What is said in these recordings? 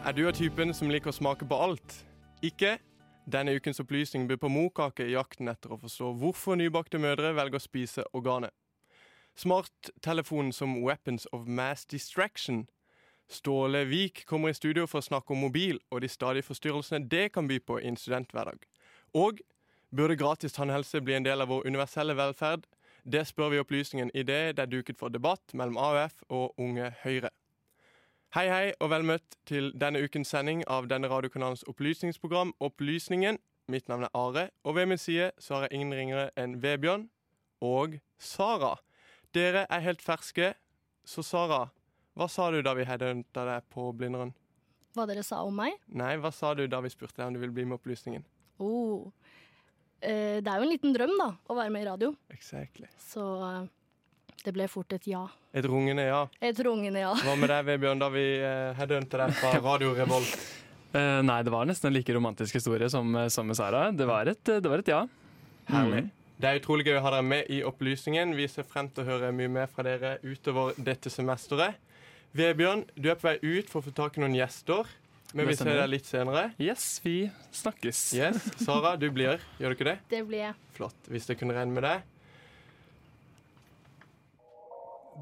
Er du av typen som liker å smake på alt? Ikke? Denne ukens opplysning byr på morkake i jakten etter å forstå hvorfor nybakte mødre velger å spise organet. Smarttelefonen som weapons of mass distraction. Ståle Vik kommer i studio for å snakke om mobil og de stadige forstyrrelsene det kan by på i en studenthverdag. Og burde gratis tannhelse bli en del av vår universelle velferd? Det spør vi opplysningen i det det er duket for debatt mellom AUF og Unge Høyre. Hei, hei, og vel møtt til denne ukens sending av denne radiokanalens opplysningsprogram Opplysningen. Mitt navn er Are, og ved min side så har jeg ingen ringere enn Vebjørn og Sara. Dere er helt ferske, så Sara, hva sa du da vi headhunta deg på Blindern? Hva dere sa om meg? Nei, hva sa du da vi spurte deg om du ville bli med Opplysningen? Oh. Eh, det er jo en liten drøm, da, å være med i radio. Exactly. Så eh, det ble fort et ja. Et rungende ja. Et rungende ja. Hva med deg, Vebjørn, da vi headhuntet deg fra Radio Revolt? Uh, nei, det var nesten en like romantisk historie som, eh, som med Sara. Det var et, det var et ja. Herlig. Mm. Det er utrolig gøy å ha dere med i opplysningen. Vi ser frem til å høre mye mer fra dere utover dette semesteret. Vebjørn, du er på vei ut for å få tak i noen gjester. Men vi ser deg litt senere. Yes, vi snakkes. Yes, Sara, du blir, gjør du ikke det? Det blir jeg. Flott. Hvis jeg kunne regne med det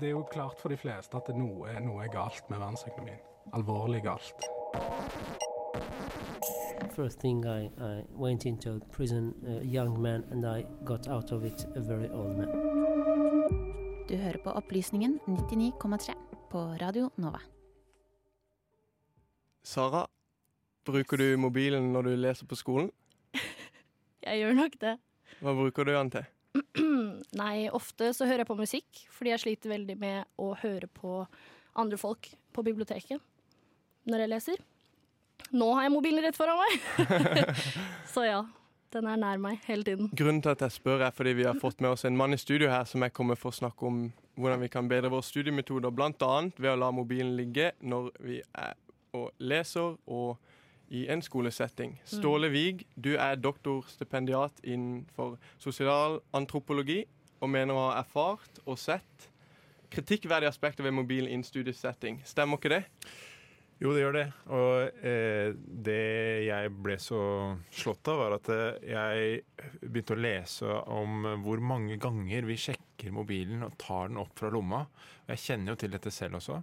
det er jo klart for de fleste at noe, noe er galt med verdensøkonomien. Alvorlig galt. First thing I, I went into prison, a young man, and I got out of it a very old man. Du hører på Opplysningen 99,3 på Radio Nova. Sara, bruker du mobilen når du leser på skolen? Jeg gjør nok det. Hva bruker du den til? Nei, ofte så hører jeg på musikk, fordi jeg sliter veldig med å høre på andre folk på biblioteket når jeg leser. Nå har jeg mobilen rett foran meg! så ja. Den er nær meg hele tiden. Grunnen til at jeg spør, er fordi vi har fått med oss en mann i studio her som er kommet for å snakke om hvordan vi kan bedre våre studiemetoder, bl.a. ved å la mobilen ligge når vi er og leser og i en skolesetting. Mm. Ståle Wiig, du er doktorstipendiat innenfor sosialantropologi og mener å ha erfart og sett kritikkverdige aspekter ved mobil innstudiesetting. Stemmer ikke det? Jo, det gjør det. Og eh, det jeg ble så slått av, var at eh, jeg begynte å lese om hvor mange ganger vi sjekker mobilen og tar den opp fra lomma. Jeg kjenner jo til dette selv også.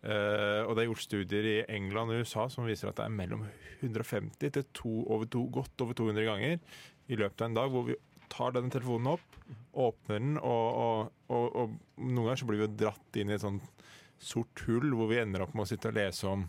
Uh, og det er gjort studier i England og USA som viser at det er mellom 150 til to, over to, godt over 200 ganger i løpet av en dag hvor vi tar denne telefonen opp, åpner den, og, og, og, og noen ganger så blir vi jo dratt inn i et sånt sort hull hvor vi ender opp med å sitte og lese om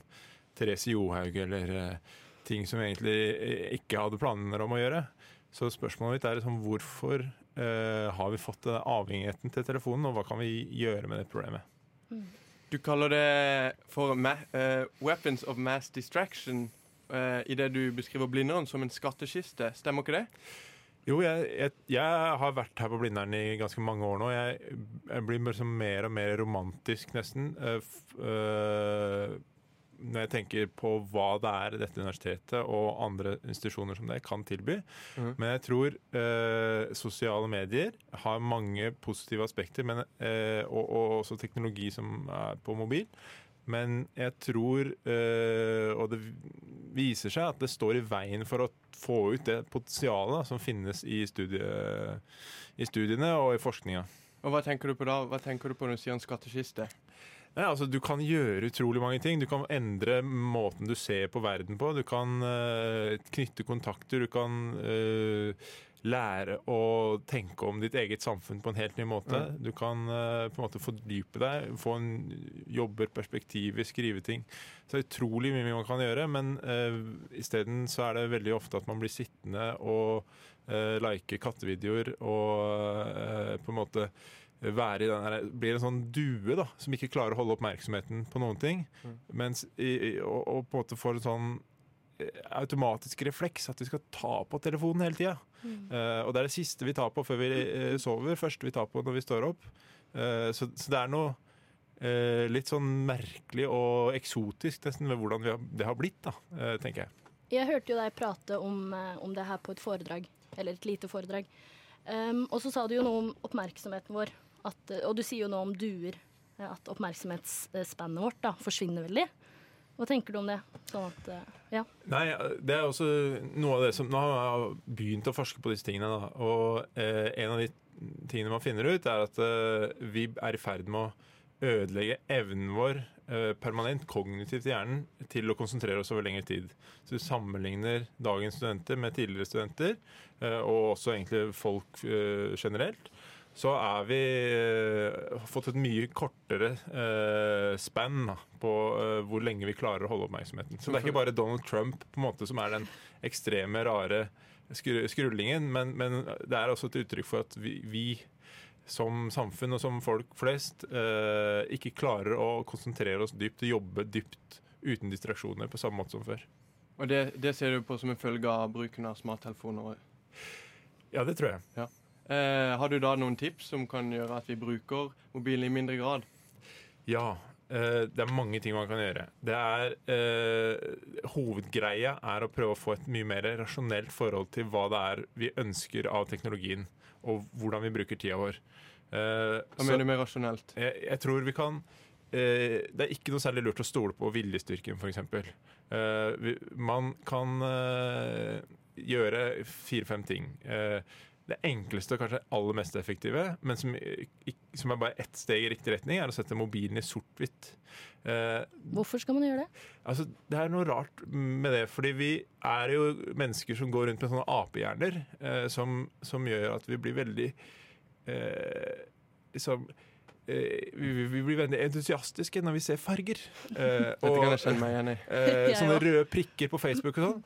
Therese Johaug eller uh, ting som vi egentlig eh, ikke hadde planer om å gjøre. Så spørsmålet mitt er liksom, hvorfor uh, har vi fått avhengigheten til telefonen, og hva kan vi gjøre med det problemet? Mm. Du kaller det for uh, 'weapons of mass distraction' uh, i det du beskriver Blindern som en skattkiste. Stemmer ikke det? Jo, jeg, jeg, jeg, har vært her på Blindern i ganske mange år nå. Jeg, jeg blir mer og mer romantisk, nesten. Uh, når jeg tenker på hva det er dette universitetet og andre institusjoner som det kan tilby. Mm. Men jeg tror eh, sosiale medier har mange positive aspekter, men, eh, og, og, også teknologi som er på mobil. Men jeg tror, eh, og det viser seg, at det står i veien for å få ut det potensialet som finnes i, studie, i studiene og i forskninga. Og Hva tenker du på da? Hva tenker du på når du sier en skattkiste? Nei, altså Du kan gjøre utrolig mange ting. Du kan endre måten du ser på verden på. Du kan uh, knytte kontakter. Du kan uh, lære å tenke om ditt eget samfunn på en helt ny måte. Mm. Du kan uh, på en måte fordype deg, få en jobber, perspektiv i skriveting. Så det er utrolig mye man kan gjøre, men uh, isteden så er det veldig ofte at man blir sittende og like kattevideoer og på en måte være i den her, blir en sånn due da, som ikke klarer å holde oppmerksomheten på noen ting. Mm. Mens i, og, og på en måte får en sånn eh, automatisk refleks at vi skal ta på telefonen hele tida. Eh, og det er det siste vi tar på før vi uh, sover, første vi tar på når vi står opp. Uh, så, så det er noe eh, litt sånn merkelig og eksotisk nesten ved hvordan vi har, det har blitt, da, tenker jeg. Jeg hørte jo deg prate om, om det her på et foredrag, eller et lite foredrag. Um, og så sa du jo noe om oppmerksomheten vår, at, eh, og du sier jo nå om duer. eh, At oppmerksomhetsspannet vårt da forsvinner veldig. Hva tenker du om det? Sånn at, eh, ja. Nei, det er også noe av det som Nå har jeg begynt å forske på disse tingene, da. Og eh, en av de tingene man finner ut, er at eh, vi er i ferd med å ødelegge evnen vår eh, permanent kognitivt i hjernen til å konsentrere oss over lengre tid. Så du sammenligner dagens studenter med tidligere studenter, og også egentlig folk generelt. Så er vi eh, har fått et mye kortere eh, span da, på eh, hvor lenge vi klarer å holde oppmerksomheten. Så det er ikke bare Donald Trump på en måte som er den ekstreme, rare skru skrullingen, men, men det er også et uttrykk for at vi, vi som samfunn og som folk flest eh, ikke klarer å konsentrere oss dypt og jobbe dypt uten distraksjoner på samme måte som før. Og det, det ser du på som en følge av bruken av smarttelefoner? Ja, det tror jeg. Ja. Eh, har du da noen tips som kan gjøre at vi bruker mobilen i mindre grad? Ja, eh, det er mange ting man kan gjøre. Det er, eh, hovedgreia er å prøve å få et mye mer rasjonelt forhold til hva det er vi ønsker av teknologien, og hvordan vi bruker tida vår. Eh, Hva mener du med rasjonelt? Jeg, jeg tror vi kan eh, Det er ikke noe særlig lurt å stole på viljestyrken, f.eks. Uh, man kan eh, gjøre fire-fem ting. Det enkleste og kanskje aller mest effektive, men som, som er bare ett steg i riktig retning, er å sette mobilen i sort-hvitt. Eh, Hvorfor skal man gjøre det? Altså, det er noe rart med det, fordi vi er jo mennesker som går rundt med sånne apehjerner, eh, som, som gjør at vi blir veldig eh, liksom eh, vi, blir veldig entusiastiske når vi ser farger. Eh, Dette kan jeg kjenne meg igjen i. eh, sånne røde prikker på Facebook og sånn.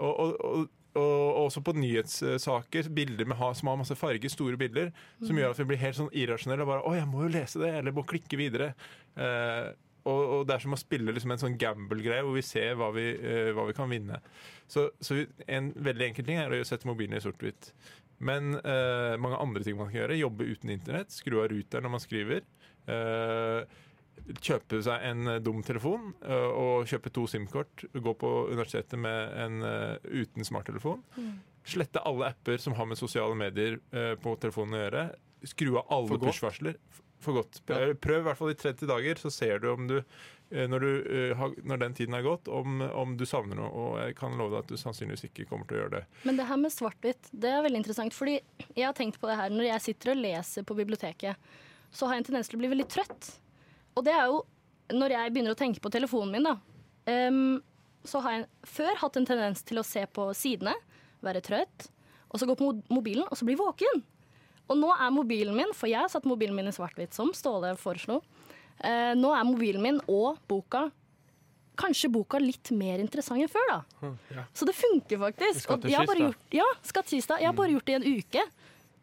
Og, og, og, og også på nyhetssaker, bilder med, ha- som har masse farge, store bilder, som Mhm. gjør at vi blir helt sånn irrasjonelle og bare 'Å, jeg må jo lese det', eller må klikke videre. Eh, og, og det er som å spille liksom en sånn gamble-greie hvor vi ser hva vi, eh, hva vi kan vinne. Så, så en veldig enkel ting er å sette mobilen i sort-hvitt. Men eh, mange andre ting man kan gjøre. Jobbe uten internett. Skru av ruteren når man skriver. Eh, kjøpe seg en eh, dum telefon eh, og kjøpe to SIM-kort. Gå på universitetet med en eh, uten smarttelefon. Slette alle apper som har med sosiale medier på telefonen å gjøre. Skru av alle push-varsler. For godt. Prøv, i hvert fall i 30 dager, så ser du om du når, du, når den tiden er gått, om, om du savner noe. Og jeg kan love deg at du sannsynligvis ikke kommer til å gjøre det. Men det her med svart-hvitt, det er veldig interessant. Fordi jeg har tenkt på det her når jeg sitter og leser på biblioteket, så har jeg en tendens til å bli veldig trøtt. Og det er jo når jeg begynner å tenke på telefonen min, da. um, så har jeg før hatt en tendens til å se på sidene, være trøtt, og så gå på mobilen, og så bli våken. Og nå er mobilen min, for jeg har satt mobilen min i svart-hvitt, som Ståle foreslo. uh, nå er mobilen min og boka Kanskje boka litt mer interessant enn før, da. Ja. Så det funker faktisk. Og jeg har bare Skattkista. gjort, ja, skattkista. Jeg har bare gjort det i en uke.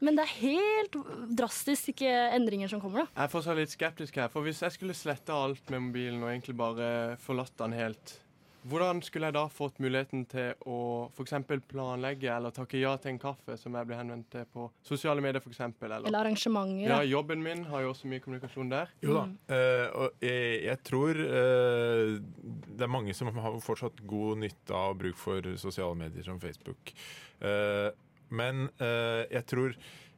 Men det er helt drastiske endringer som kommer, da. Jeg er fortsatt litt skeptisk her, for hvis jeg skulle slette alt med mobilen og egentlig bare forlatt den helt, hvordan skulle jeg da fått muligheten til å f.eks. planlegge eller takke ja til en kaffe som jeg blir henvendt til på sosiale medier f.eks.? Eller, Eller arrangementer. ja, jobben min har jo også mye kommunikasjon der. Jo da. eh, og jeg, jeg tror uh, det er mange som har fortsatt god nytte av bruk for sosiale medier som Facebook. Eh, men eh, jeg tror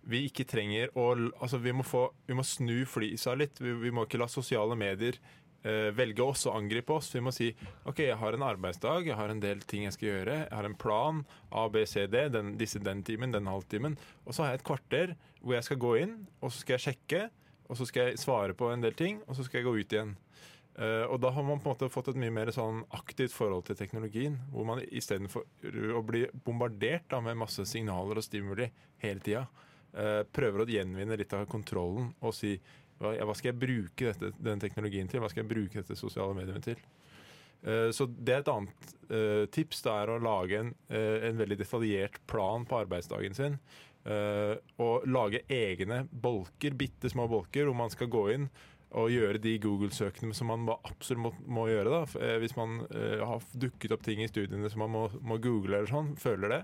vi ikke trenger å Altså, vi må, få, vi må snu flisa litt. Vi, vi må ikke la sosiale medier eh, velge oss og angripe oss. Vi må si OK, jeg har en arbeidsdag, jeg har en del ting jeg skal gjøre. Jeg har en plan. A, B, C, D. Den, disse den timen, den halvtimen. Og så har jeg et kvarter hvor jeg skal gå inn, og så skal jeg sjekke. Og så skal jeg svare på en del ting, og så skal jeg gå ut igjen. Eh, og da har man på en måte fått et mye mer sånn aktivt forhold til teknologien. Hvor man istedenfor å bli bombardert da, med masse signaler og stimuli hele tida, uh, prøver å gjenvinne litt av kontrollen og si hva, hva skal jeg bruke dette, den teknologien til? Hva skal jeg bruke dette sosiale mediet til? Uh, Så det er et annet eh, tips. Det er å lage en, eh, en veldig detaljert plan på arbeidsdagen sin. eh, Og lage egne bolker, bitte små bolker, hvor man skal gå inn og gjøre de Google-søkene som man absolutt må, må gjøre. da. Eh, Hvis man uh, har dukket opp ting i studiene som man må, må google eller sånn, føler det,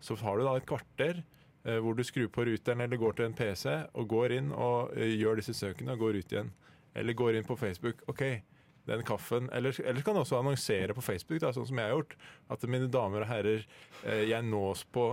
så har du da et kvarter uh, hvor du skrur på ruteren eller går til en PC og går inn og uh, gjør disse søkene og går ut igjen. Eller går inn på Facebook. OK, den kaffen Eller, eller kan du også annonsere på Facebook, da, sånn som jeg har gjort. At mine damer og herrer, jeg nås på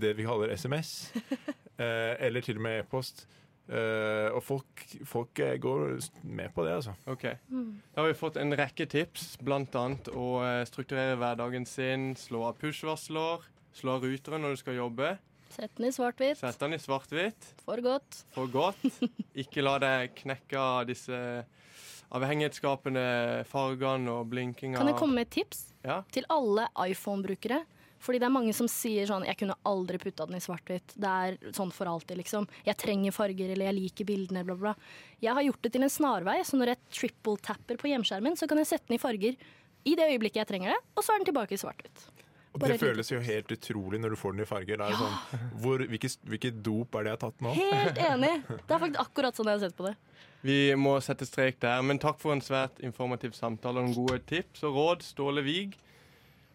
det vi kaller SMS. eller til og med e-post. Eh, og folk, folk går med på det, altså. Ok. Da har vi fått en rekke tips, bl.a. å eh, strukturere hverdagen sin, slå av push-varsler, slå av ruteren når du skal jobbe, Sett den i svart-hvitt. Sett den i svart-hvitt For godt. for godt. Ikke la deg knekke av disse avhengighetsskapende fargene og blinkinga. Kan jeg komme med et tips Ja. til alle iPhone-brukere? Fordi det er mange som sier sånn Jeg kunne aldri putta den i svart-hvitt. Det er sånn for alltid, liksom. Jeg trenger farger, eller jeg liker bildene, bla, bla. Jeg har gjort det til en snarvei, så når jeg triple-tapper på hjemskjermen, så kan jeg sette den i farger i det øyeblikket jeg trenger det, og så er den tilbake i svart-hvitt. Og det føles jo helt utrolig når du får den i farger. Er sånn, hvor, hvilket, hvilke, dop er det jeg har tatt nå? Helt enig. Det er faktisk akkurat sånn jeg har sett på det. Vi må sette strek der, men takk for en svært informativ samtale og noen gode tips og råd. Ståle Wiig.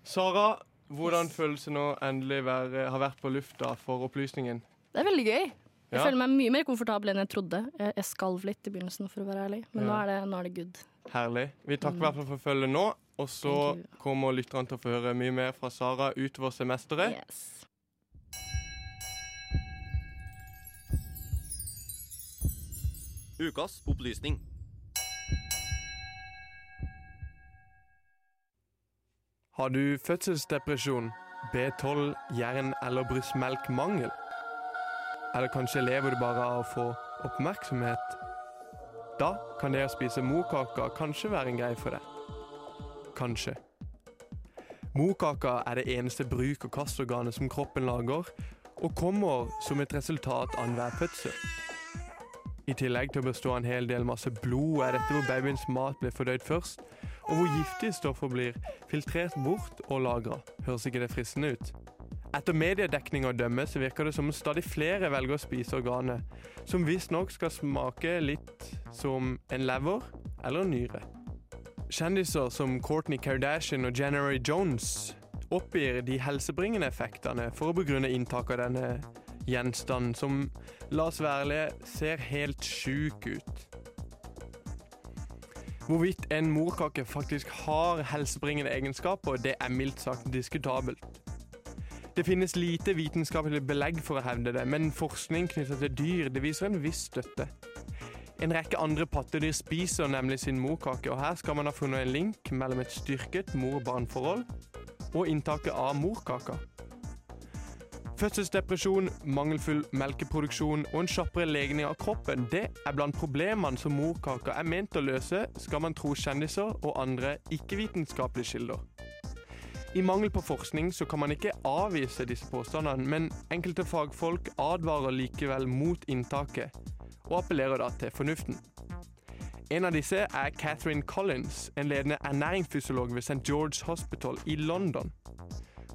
Sara, hvordan føles det nå endelig være, ha vært på lufta for opplysningen? Det er veldig gøy. Jeg Ja. føler meg mye mer komfortabel enn jeg trodde. Jeg, jeg skalv litt i begynnelsen, for å være ærlig. Men Ja. nå, er det, nå er det good. Herlig. Vi takker i hvert fall for følget nå. Og så kommer lytterne til å få høre mye mer fra Sara utover semesteret. Ukas opplysning. Har du fødselsdepresjon, B12, jern- eller brystmelkmangel? Eller kanskje lever du bare av å få oppmerksomhet? Da kan det å spise morkaker kanskje være en greie for deg. Kanskje. Morkaker er det eneste bruk- og kastorganet som kroppen lager, og kommer som et resultat av enhver fødsel. I tillegg til å bestå en hel del masse blod, er dette hvor babyens mat blir fordøyd først, og hvor giftige stoffer blir filtrert bort og lagra. Høres ikke det fristende ut? Etter mediedekning å dømme så virker det som om stadig flere velger å spise organet, som visstnok skal smake litt som en lever eller en nyre. Kjendiser som Kourtney Kardashian og January Jones oppgir de helsebringende effektene for å begrunne inntak av denne gjenstanden, som, la oss være ærlige, ser helt sjuk ut. Hvorvidt en morkake faktisk har helsebringende egenskaper, det er mildt sagt diskutabelt. Det finnes lite vitenskapelig belegg for å hevde det, men forskning knyttet til dyr det viser en viss støtte. En rekke andre pattedyr spiser nemlig sin morkake, og her skal man ha funnet en link mellom et styrket mor-barn-forhold og inntaket av morkaker. Fødselsdepresjon, mangelfull melkeproduksjon og en kjappere legning av kroppen, det er blant problemene som morkaka er ment å løse, skal man tro kjendiser og andre ikke-vitenskapelige kilder. I mangel på forskning så kan man ikke avvise disse påstandene, men enkelte fagfolk advarer likevel mot inntaket, og appellerer da til fornuften. En av disse er Catherine Collins, en ledende ernæringsfysiolog ved St. George Hospital i London.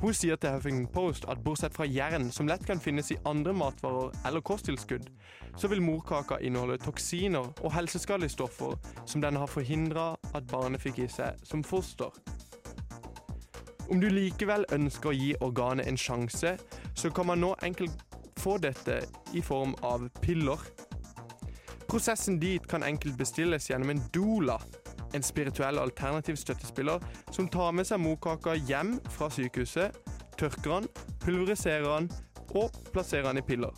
Hun sier til Huffington Post at bortsett fra jern, som lett kan finnes i andre matvarer eller kosttilskudd, så vil morkaka inneholde toksiner og helseskadelige stoffer som den har forhindra at barnet fikk i seg som foster. Om du likevel ønsker å gi organet en sjanse, så kan man nå enkelt få dette i form av piller. Prosessen dit kan enkelt bestilles gjennom en doula, en spirituell alternativ støttespiller som tar med seg morkaka hjem fra sykehuset, tørker den, pulveriserer den og plasserer den i piller.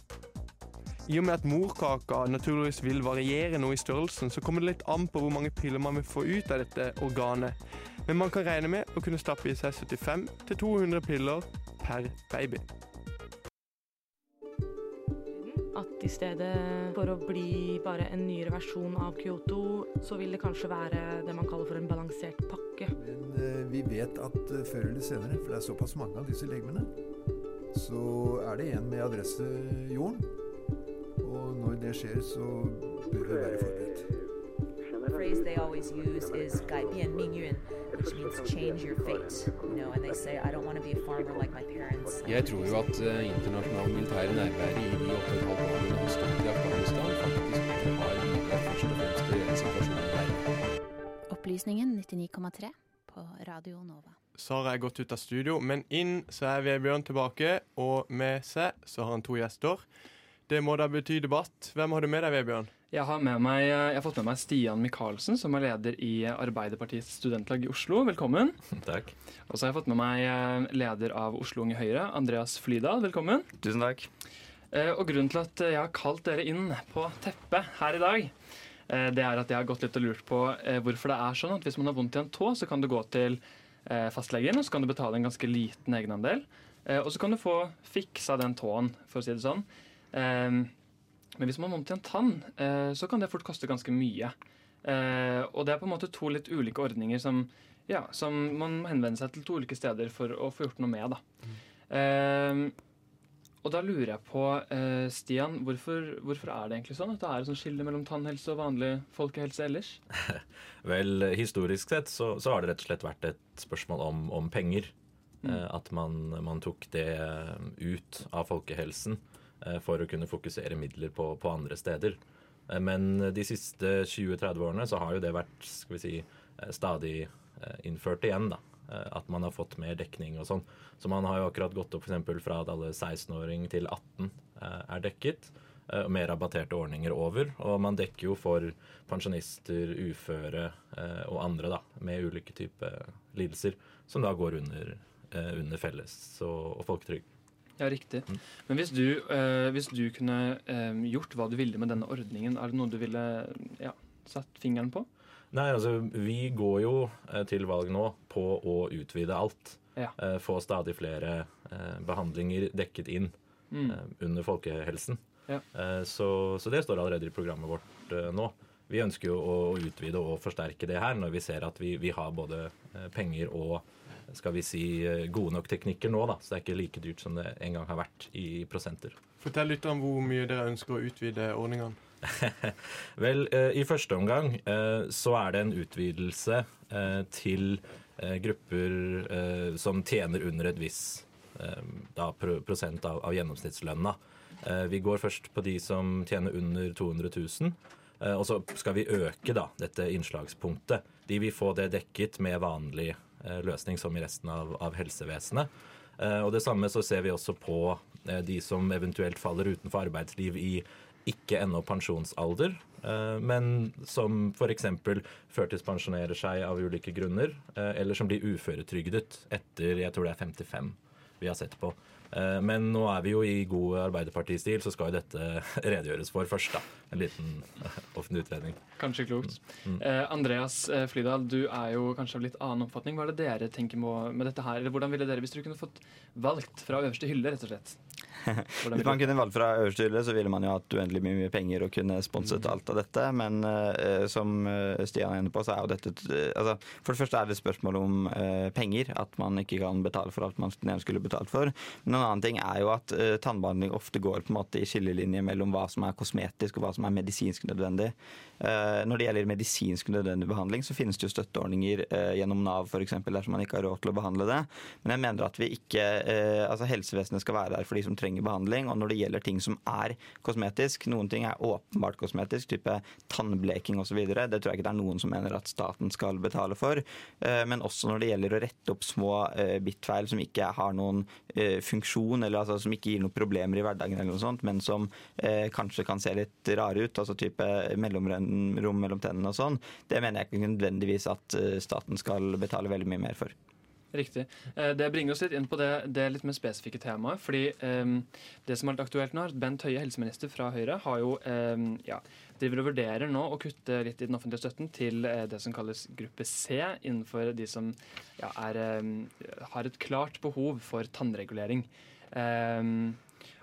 I og med at morkaka naturligvis vil variere noe i størrelsen, så kommer det litt an på hvor mange piller man vil få ut av dette organet. Men man kan regne med å kunne stappe i seg 75-200 piller per baby. i stedet for å bli bare en nyere versjon av Kyoto, så vil det kanskje være det man kaller for en balansert pakke. Men eh, vi vet at eh, før eller senere, for det er såpass mange av disse legemene, så er det en med adresse jorden. Og når det skjer, så bør vi være forberedt. The phrase they always use is 改变命运, which means change your fate. You know, and they say, I don't want to be a farmer like my parents. Jeg tror jo at uh, internasjonale militære nærværet i de 8,5 årene de har i Afghanistan, faktisk har bidratt først og fremst til den situasjonen der. Opplysningen 99,3 på Radio Nova. Sara er gått ut av studio, men inn så er Vebjørn tilbake, og med seg så har han to gjester. Det må da bety debatt. Hvem har du med deg, Vebjørn? Jeg har, med meg, jeg har fått med meg Stian Michaelsen, som er leder i Arbeiderpartiets studentlag i Oslo. Velkommen. Takk. Og så har jeg fått med meg eh, leder av Oslo Unge Høyre, Andreas Flydal. Velkommen. Tusen takk. Eh, Og grunnen til at jeg har kalt dere inn på teppet her i dag, eh, det er at jeg har gått litt og lurt på eh, hvorfor det er sånn at hvis man har vondt i en tå, så kan du gå til eh, fastlegen, og så kan du betale en ganske liten egenandel. Eh, Og så kan du få fiksa den tåen, for å si det sånn. Men hvis man har vondt i en tann, eh, så kan det fort koste ganske mye. Eh, Og det er på en måte to litt ulike ordninger som, ja, som man må henvende seg til to ulike steder for å få gjort noe med. da. Mm. og da lurer jeg på, Stian, hvorfor, hvorfor er det egentlig sånn at det er et sånt skille mellom tannhelse og vanlig folkehelse ellers? Vel, historisk sett så, så har det rett og slett vært et spørsmål om, om penger. Mm. at man, man tok det ut av folkehelsen eh, for å kunne fokusere midler på, på andre steder. Eh, Men de siste 20-30 årene så har jo det vært skal vi si, eh, stadig eh, innført igjen. da. Eh, At man har fått mer dekning og sånn. Så man har jo akkurat gått opp eksempel fra at alle 16-åring til 18 eh, er dekket. eh, Og mer rabatterte ordninger over. Og man dekker jo for pensjonister, uføre eh, og andre da, med ulike typer lidelser, som da går under, eh, under felles og, og folketrygd. Ja, riktig. Men hvis du, eh, hvis du kunne eh, gjort hva du ville med denne ordningen, er det noe du ville ja, satt fingeren på? Nei, altså vi går jo eh, til valg nå på å utvide alt. Ja. Eh, få stadig flere eh, behandlinger dekket inn Mm. eh, under folkehelsen. Ja. Så, så det står allerede i programmet vårt nå. Vi ønsker jo å, utvide og forsterke det her når vi ser at vi, vi har både penger og skal vi si eh, gode nok teknikker nå, da. Så det er ikke like dyrt som det en gang har vært i prosenter. Fortell litt om hvor mye dere ønsker å utvide ordningene. Vel, eh, i første omgang eh, så er det en utvidelse til grupper som tjener under et visst da, prosent av, av gjennomsnittslønna. Vi går først på de som tjener under 200 000. eh, og så skal vi øke da, dette innslagspunktet. De vil få det dekket med vanlig løsning som i resten av, av helsevesenet. Eh, og det samme så ser vi også på eh, de som eventuelt faller utenfor arbeidsliv i ikke ennå pensjonsalder, eh, men som f.eks. førtidspensjonerer seg av ulike grunner, eh, eller som blir uføretrygdet etter jeg tror det er 55 vi har sett på. Eh, Men nå er vi jo i god Arbeiderpartistil, så skal jo dette redegjøres for først. da. En liten eh, offentlig utredning. Kanskje klokt. Mm. Eh, Andreas eh, Flydal, du er jo kanskje av litt annen oppfatning. Hva er det dere tenker må, med dette her? Eller hvordan ville dere, hvis dere kunne fått valgt fra øverste hylle, rett og slett? Hvis man kunne valgt fra øverste hylle, så ville man jo hatt uendelig mye penger og kunne sponset alt av dette. Men uh, som eh, Stian er inne på, så er jo dette et, eh, altså, For det første er det et spørsmål om uh, penger. At man ikke kan betale for alt man gjerne skulle betalt for. Men en annen ting er jo at eh, tannbehandling ofte går på en måte i skillelinje mellom hva som er kosmetisk og hva som er medisinsk nødvendig. Når det gjelder medisinsk nødvendig behandling, så finnes det jo støtteordninger gjennom Nav f.eks. dersom man ikke har råd til å behandle det. Men jeg mener at vi ikke, altså helsevesenet skal være der for de som trenger behandling. Og når det gjelder ting som er kosmetisk, noen ting er åpenbart kosmetisk, type tannbleking osv., det tror jeg ikke det er noen som mener at staten skal betale for. Eh, Men også når det gjelder å rette opp små eh, bittfeil som ikke har noen eh, funksjon, eller altså som ikke gir noen problemer i hverdagen, eller noe sånt, men som kanskje kan se litt rare ut, altså type mellomrom mellom tennene og sånn, det mener jeg ikke nødvendigvis at staten skal betale veldig mye mer for. Riktig. Eh, Det bringer oss litt inn på det, det litt mer spesifikke temaet. fordi um, Det som er litt aktuelt nå, er at Bent Høie, helseminister fra Høyre, har jo um, ja, driver og vurderer nå å kutte litt i den offentlige støtten til det som kalles gruppe C, innenfor de som ja, er, um, har et klart behov for tannregulering. Eh,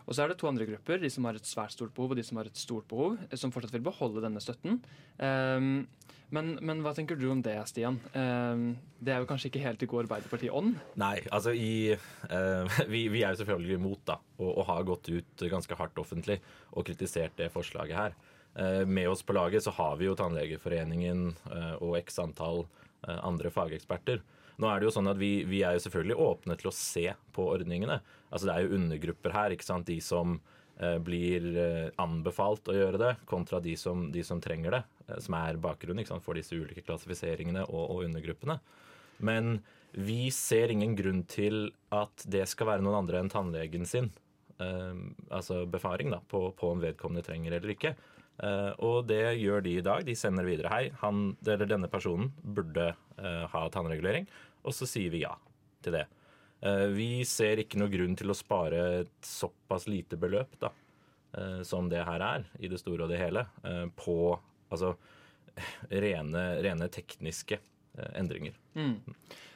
Og så er det to andre grupper, de som har et svært stort behov og de som har et stort behov, eh, som fortsatt vil beholde denne støtten. Um, men, men, hva tenker du om det, Stian? Um, det er jo kanskje ikke helt i god Arbeiderparti-ånd? Nei, altså i, uh, vi, vi, er jo selvfølgelig imot da, og, og, har gått ut ganske hardt offentlig og kritisert det forslaget her. Uh, med oss på laget så har vi jo Tannlegeforeningen uh, og x antall andre fageksperter. Nå er det jo sånn at vi, vi, er jo selvfølgelig åpne til å se på ordningene. Altså Det er jo undergrupper her, ikke sant. De som eh, blir eh, anbefalt å gjøre det, kontra de som, de som trenger det. Eh, som er bakgrunnen for disse ulike klassifiseringene og, og, undergruppene. Men vi ser ingen grunn til at det skal være noen andre enn tannlegen sin. Eh, altså befaring da, på, på om vedkommende trenger eller ikke. Uh, og det gjør de i dag. De sender videre. Hei, han, eller denne personen burde uh, ha tannregulering. Og så sier vi ja til det. Uh, vi ser ikke noe grunn til å spare et såpass lite beløp da, som det her er, i det store og det hele, på altså rene, rene tekniske endringer. Mm.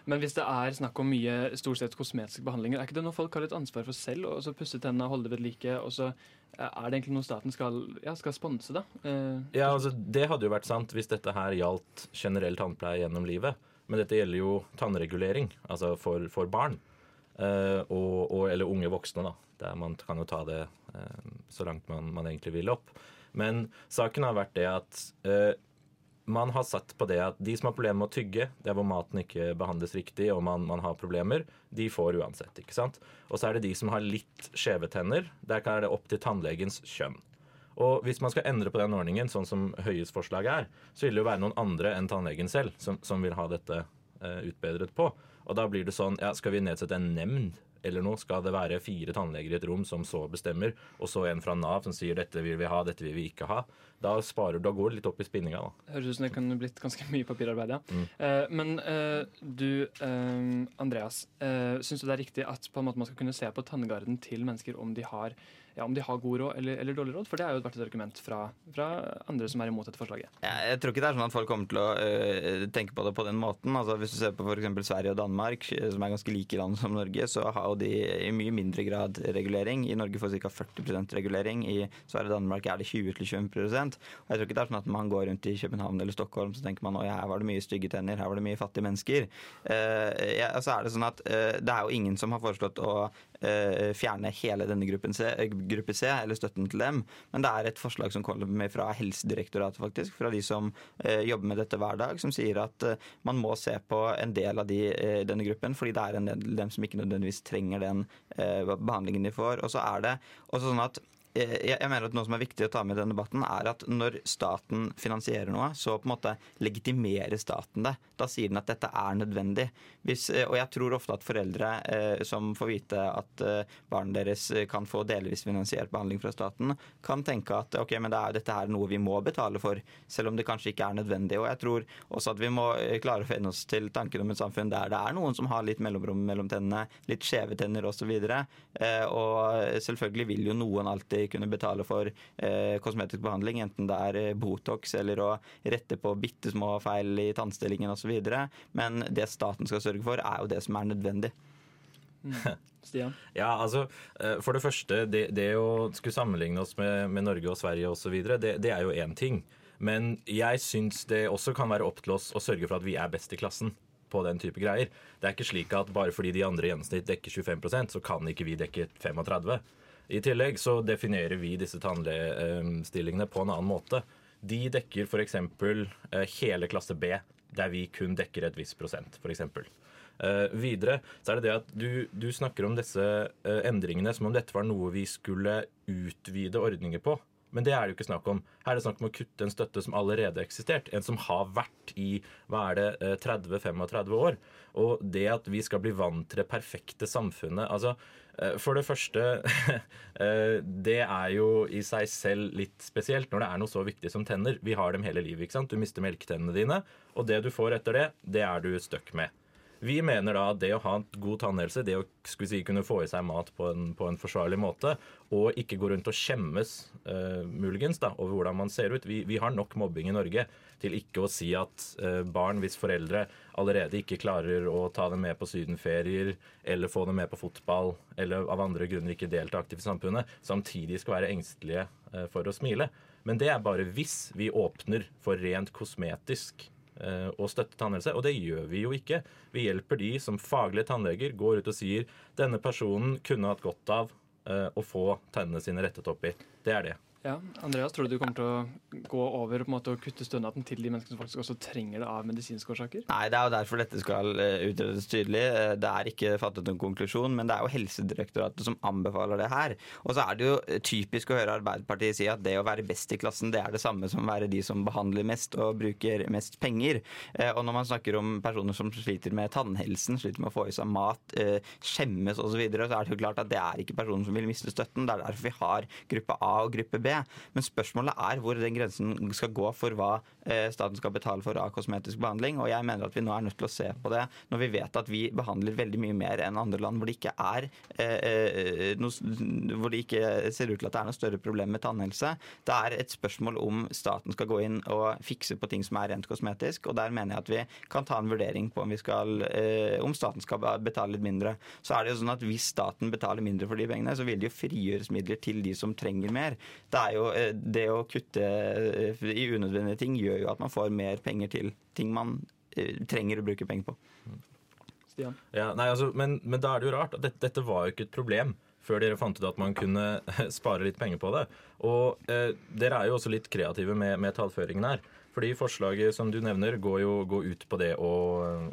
Men hvis det er snakk om mye stort sett kosmetiske behandlinger, er ikke det noe folk har et ansvar for selv? Og så pusse tennene, holde det ved like, og så er det egentlig noe staten skal, ja, skal sponse, da? Eh, ja, altså Det hadde jo vært sant hvis dette her gjaldt generell tannpleie gjennom livet. Men dette gjelder jo tannregulering, altså for, for barn. Eh, og, og, eller unge voksne, da. Der man kan jo ta det eh, så langt man, man, egentlig vil opp. Men saken har vært det at eh, man har satt på det at de som har problemer med å tygge, det er hvor maten ikke behandles riktig og man, man har problemer, de får uansett. ikke sant? Og så er det de som har litt skjeve tenner. Der er det opp til tannlegens kjønn. Og hvis man skal endre på den ordningen, sånn som Høies forslag er, så vil det jo være noen andre enn tannlegen selv som, som vil ha dette eh, utbedret på. Og da blir det sånn, ja, skal vi nedsette en nemnd eller noe, skal det være fire tannleger i et rom som så bestemmer, og så en fra Nav som sier dette vil vi ha, dette vil vi ikke ha. Da, sparer, du, da går det litt opp i spinninga. da. Høres ut som det kunne blitt ganske mye papirarbeid, ja. Mm. Eh, men eh, du, eh, Andreas, Eh, syns du det er riktig at på en måte man skal kunne se på tanngarden til mennesker om de har ja, om de har god råd eller, eller, dårlig råd? For det har jo vært et argument fra, fra, andre som er imot dette forslaget. Jeg tror ikke det er sånn at folk kommer til å øh, tenke på det på den måten. Altså, hvis du ser på f.eks. Sverige og Danmark, eh, som er ganske like land som Norge, så har de i mye mindre grad regulering. I Norge får ca. 40% regulering. I Sverige og Danmark er det 20-25 Og Jeg tror ikke det er sånn at man går rundt i København eller Stockholm så tenker man at her var det mye stygge tenner, her var det mye fattige mennesker. Uh, ja, så er det sånn at uh, det er jo ingen som har foreslått å fjerne hele denne gruppen gruppe C, eller støtten til dem. Men det er et forslag som kommer fra Helsedirektoratet, faktisk, fra de som eh, jobber med dette hver dag, som sier at eh, man må se på en del av de, eh, denne gruppen, fordi det er en del dem som ikke nødvendigvis trenger den eh, behandlingen de får. Og så er det også sånn at jeg mener at Noe som er viktig å ta med i denne debatten, er at når staten finansierer noe, så på en måte legitimerer staten det. Da sier den at dette er nødvendig. Hvis, eh, og jeg tror ofte at foreldre eh, som får vite at eh, barnet deres kan få delvis finansiert behandling fra staten, kan tenke at ok, men det er, dette er noe vi må betale for, selv om det kanskje ikke er nødvendig. Og jeg tror også at vi må eh, klare å finne oss til tanken om et samfunn der det er noen som har litt mellomrom mellom tennene, litt skjeve tenner osv. Eh, og selvfølgelig vil jo noen alltid kunne betale for eh, kosmetisk behandling, enten det er eh, Botox eller å rette på bitte små feil i tannstillingen osv. Men det staten skal sørge for, er jo det som er nødvendig. Mm. Stian? Ja, altså, eh, For det første, det, det å skulle sammenligne oss med, med Norge og Sverige osv., det, det er jo én ting. Men jeg syns det også kan være opp til oss å sørge for at vi er best i klassen på den type greier. Det er ikke slik at bare fordi de andre i gjennomsnitt dekker 25% så kan ikke vi dekke 35 i tillegg så definerer vi disse tannlegestillingene på en annen måte. De dekker f.eks. Eh, hele klasse B, der vi kun dekker et visst prosent, f.eks. Uh, videre så er det det at du, du snakker om disse uh, endringene som om dette var noe vi skulle utvide ordninger på. Men det er det jo ikke snakk om. Her er det snakk om å kutte en støtte som allerede har eksistert. En som har vært i hva er det, 30-35 år. Og det at vi skal bli vant til det perfekte samfunnet altså Eh, for det første, eh, det er jo i seg selv litt spesielt når det er noe så viktig som tenner. Vi har dem hele livet. ikke sant? Du mister melketennene dine, og det du får etter det, det er du stuck med. Vi mener da at det å ha en god tannhelse, det å si, kunne få i seg mat på en, på en, forsvarlig måte, og ikke gå rundt og skjemmes uh, muligens da, over hvordan man ser ut vi, vi, har nok mobbing i Norge til ikke å si at uh, barn hvis foreldre allerede ikke klarer å ta dem med på sydenferier eller få dem med på fotball eller av andre grunner ikke delta aktivt i samfunnet, samtidig skal være engstelige uh, for å smile. Men det er bare hvis vi åpner for rent kosmetisk eh, å støtte tannhelse, og det gjør vi jo ikke. Vi hjelper de som faglige tannleger går ut og sier denne personen kunne hatt godt av eh, å få tennene sine rettet opp i. Det er det. Ja, Andreas, tror du du kommer til å gå over på en måte og kutte stønaden til de menneskene som faktisk også trenger det av medisinske årsaker? Nei, det er jo derfor dette skal eh, utredes tydelig. Eh, Det er ikke fattet noen konklusjon, men det er jo Helsedirektoratet som anbefaler det her. Og så er det jo typisk å høre Arbeiderpartiet si at det å være best i klassen, det er det samme som å være de som behandler mest og bruker mest penger. Eh, Og når man snakker om personer som sliter med tannhelsen, sliter med å få i seg mat, eh, skjemmes osv., så, videre, så er det jo klart at det er ikke personer som vil miste støtten. Det er derfor vi har gruppe A og gruppe B. Men spørsmålet er hvor den grensen skal gå for hva eh, staten skal betale for av kosmetisk behandling. Og jeg mener at vi nå er nødt til å se på det når vi vet at vi behandler veldig mye mer enn andre land hvor det ikke er eh, eh, noe, hvor det ikke ser ut til at det er noe større problem med tannhelse. Det er et spørsmål om staten skal gå inn og fikse på ting som er rent kosmetisk. Og der mener jeg at vi kan ta en vurdering på om, vi skal, om staten skal betale litt mindre. Så er det jo sånn at hvis staten betaler mindre for de pengene, så vil det jo frigjøres midler til de som trenger mer. Det jo eh, det å kutte eh, i unødvendige ting gjør jo at man får mer penger til ting man eh, trenger å bruke penger på. Stian? Ja, nei, altså, men, men da er det jo rart. at Dette, dette var jo ikke et problem før dere fant ut at man kunne spare litt penger på det. Og eh, dere er jo også litt kreative med, med tallføringen her. Fordi forslaget som du nevner, går jo går ut på det å,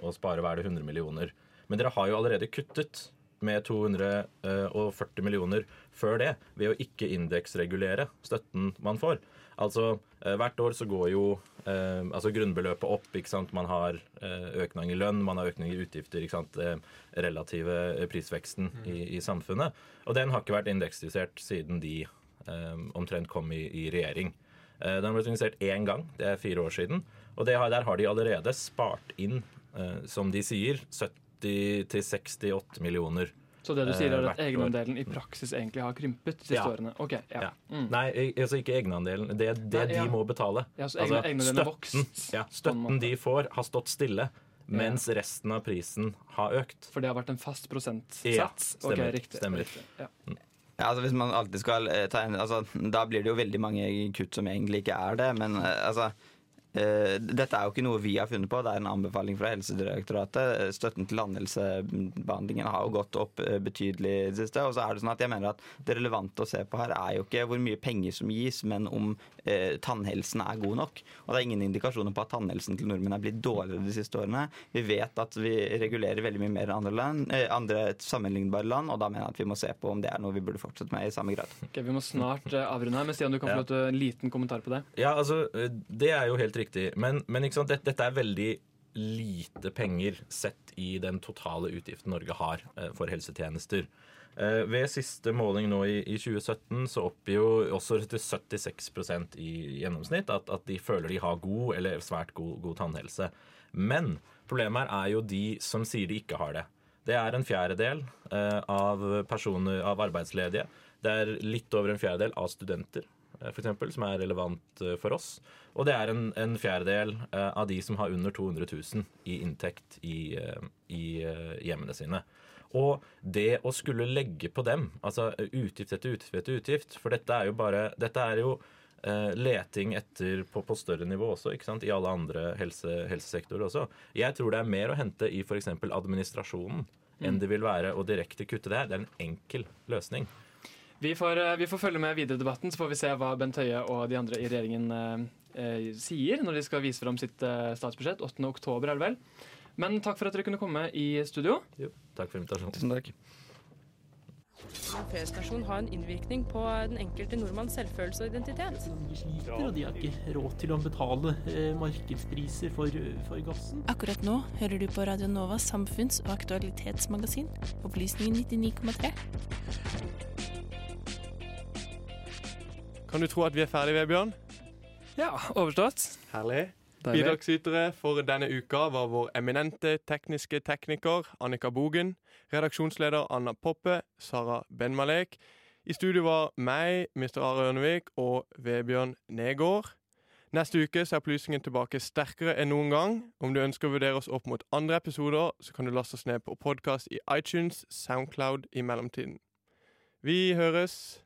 å spare hva er det 100 millioner. Men dere har jo allerede kuttet med 240 millioner før det ved å ikke indeksregulere støtten man får. Altså, eh, Hvert år så går jo eh, altså grunnbeløpet opp. ikke sant? Man har eh, økning i lønn, man har økning i utgifter. ikke sant? Eh, relative prisveksten mm. i, i, samfunnet. Og den har ikke vært indeksjustert siden de omtrent kom i, i regjering. den ble organisert én gang, det er fire år siden. Og har, der har de allerede spart inn, som de sier, 70 70-68 millioner. Så det du sier, eh, er at år. egenandelen i praksis egentlig har krympet de siste Ja. årene? Ok, ja. Ja. Mm. Nei, altså ikke egenandelen. Det er det Nei, ja. de må betale. Ja, så egne- egenandelen er støtten, vokst, ja, støtten de får, har stått stille, mens resten av prisen har økt. For det har vært en fast prosentsats? Ja, stemmer. stemmer. riktig. stemmer. riktig. Ja. Ja, altså Hvis man alltid skal eh, ta en altså, Da blir det jo veldig mange kutt som egentlig ikke er det. Men eh, altså dette er jo ikke noe vi har funnet på, det er en anbefaling fra Helsedirektoratet. Eh, Støtten til landhelsebehandlingen har jo gått opp eh, betydelig i det siste. Og så er det sånn at jeg mener at det relevante å se på her er jo ikke hvor mye penger som gis, men om eh, tannhelsen er god nok. Og det er ingen indikasjoner på at tannhelsen til nordmenn er blitt dårligere de siste årene. Vi vet at vi regulerer veldig mye mer enn andre, land, eh, andre sammenlignbare land, og da mener jeg at vi må se på om det er noe vi burde fortsette med i samme grad. Okay, Vi må snart eh, avrunde her, men Stian, du kan få Ja. en liten kommentar på det. Ja, altså, eh, det er jo helt riktig. Men, men? Dette, dette er veldig lite penger sett i den totale utgiften Norge har eh, for helsetjenester. Eh, Ved siste måling nå i, i 2017 så oppgir jo også til 76% i gjennomsnitt at, at de føler de har god eller svært god, god tannhelse. Men problemet er jo de som sier de ikke har det. Det er en fjerdedel eh, av av arbeidsledige. Det er litt over en fjerdedel av studenter, for eksempel, som er relevant eh, for oss. Og det er en, en fjerdedel eh, av de som har under 200 000 i inntekt i, eh, i eh, hjemmene sine. Og det å skulle legge på dem, altså utgift etter utgift etter utgift For dette er jo bare Dette er jo eh, leting etter på, på større nivå også, ikke sant? i alle andre helse, helsesektorer også. Jeg tror det er mer å hente i f.eks. administrasjonen enn Mm. det vil være å direkte kutte det her. Det er en enkel løsning. Vi får, eh, vi får følge med videre i debatten, så får vi se hva Bent Høie og de andre i regjeringen eh, eh, sier når de skal vise fram sitt eh, statsbudsjett. 8. oktober, er det vel. Men takk for at dere kunne komme i studio. takk for invitasjonen. Tusen takk. P-stasjon har en innvirkning på den enkelte nordmanns selvfølelse og identitet. De sliter, og de har ikke råd til å betale eh, markedspriser for, for gassen. Akkurat nå hører du på Radio Novas samfunns- og aktualitetsmagasin, Opplysningen 99,3. Kan du tro at vi er ferdige, Vebjørn? Ja, overstått. Herlig. Bidragsytere for denne uka var vår eminente tekniske tekniker Annika Bogen, redaksjonsleder Anna Poppe, Sara Benmalek. I studio var meg, Mr. Are Ørnevik og Vebjørn Negård. Neste uke så er opplysningen tilbake sterkere enn noen gang. Om du ønsker å vurdere oss opp mot andre episoder, så kan du laste oss ned på podkast i iTunes, Soundcloud i mellomtiden. Vi høres.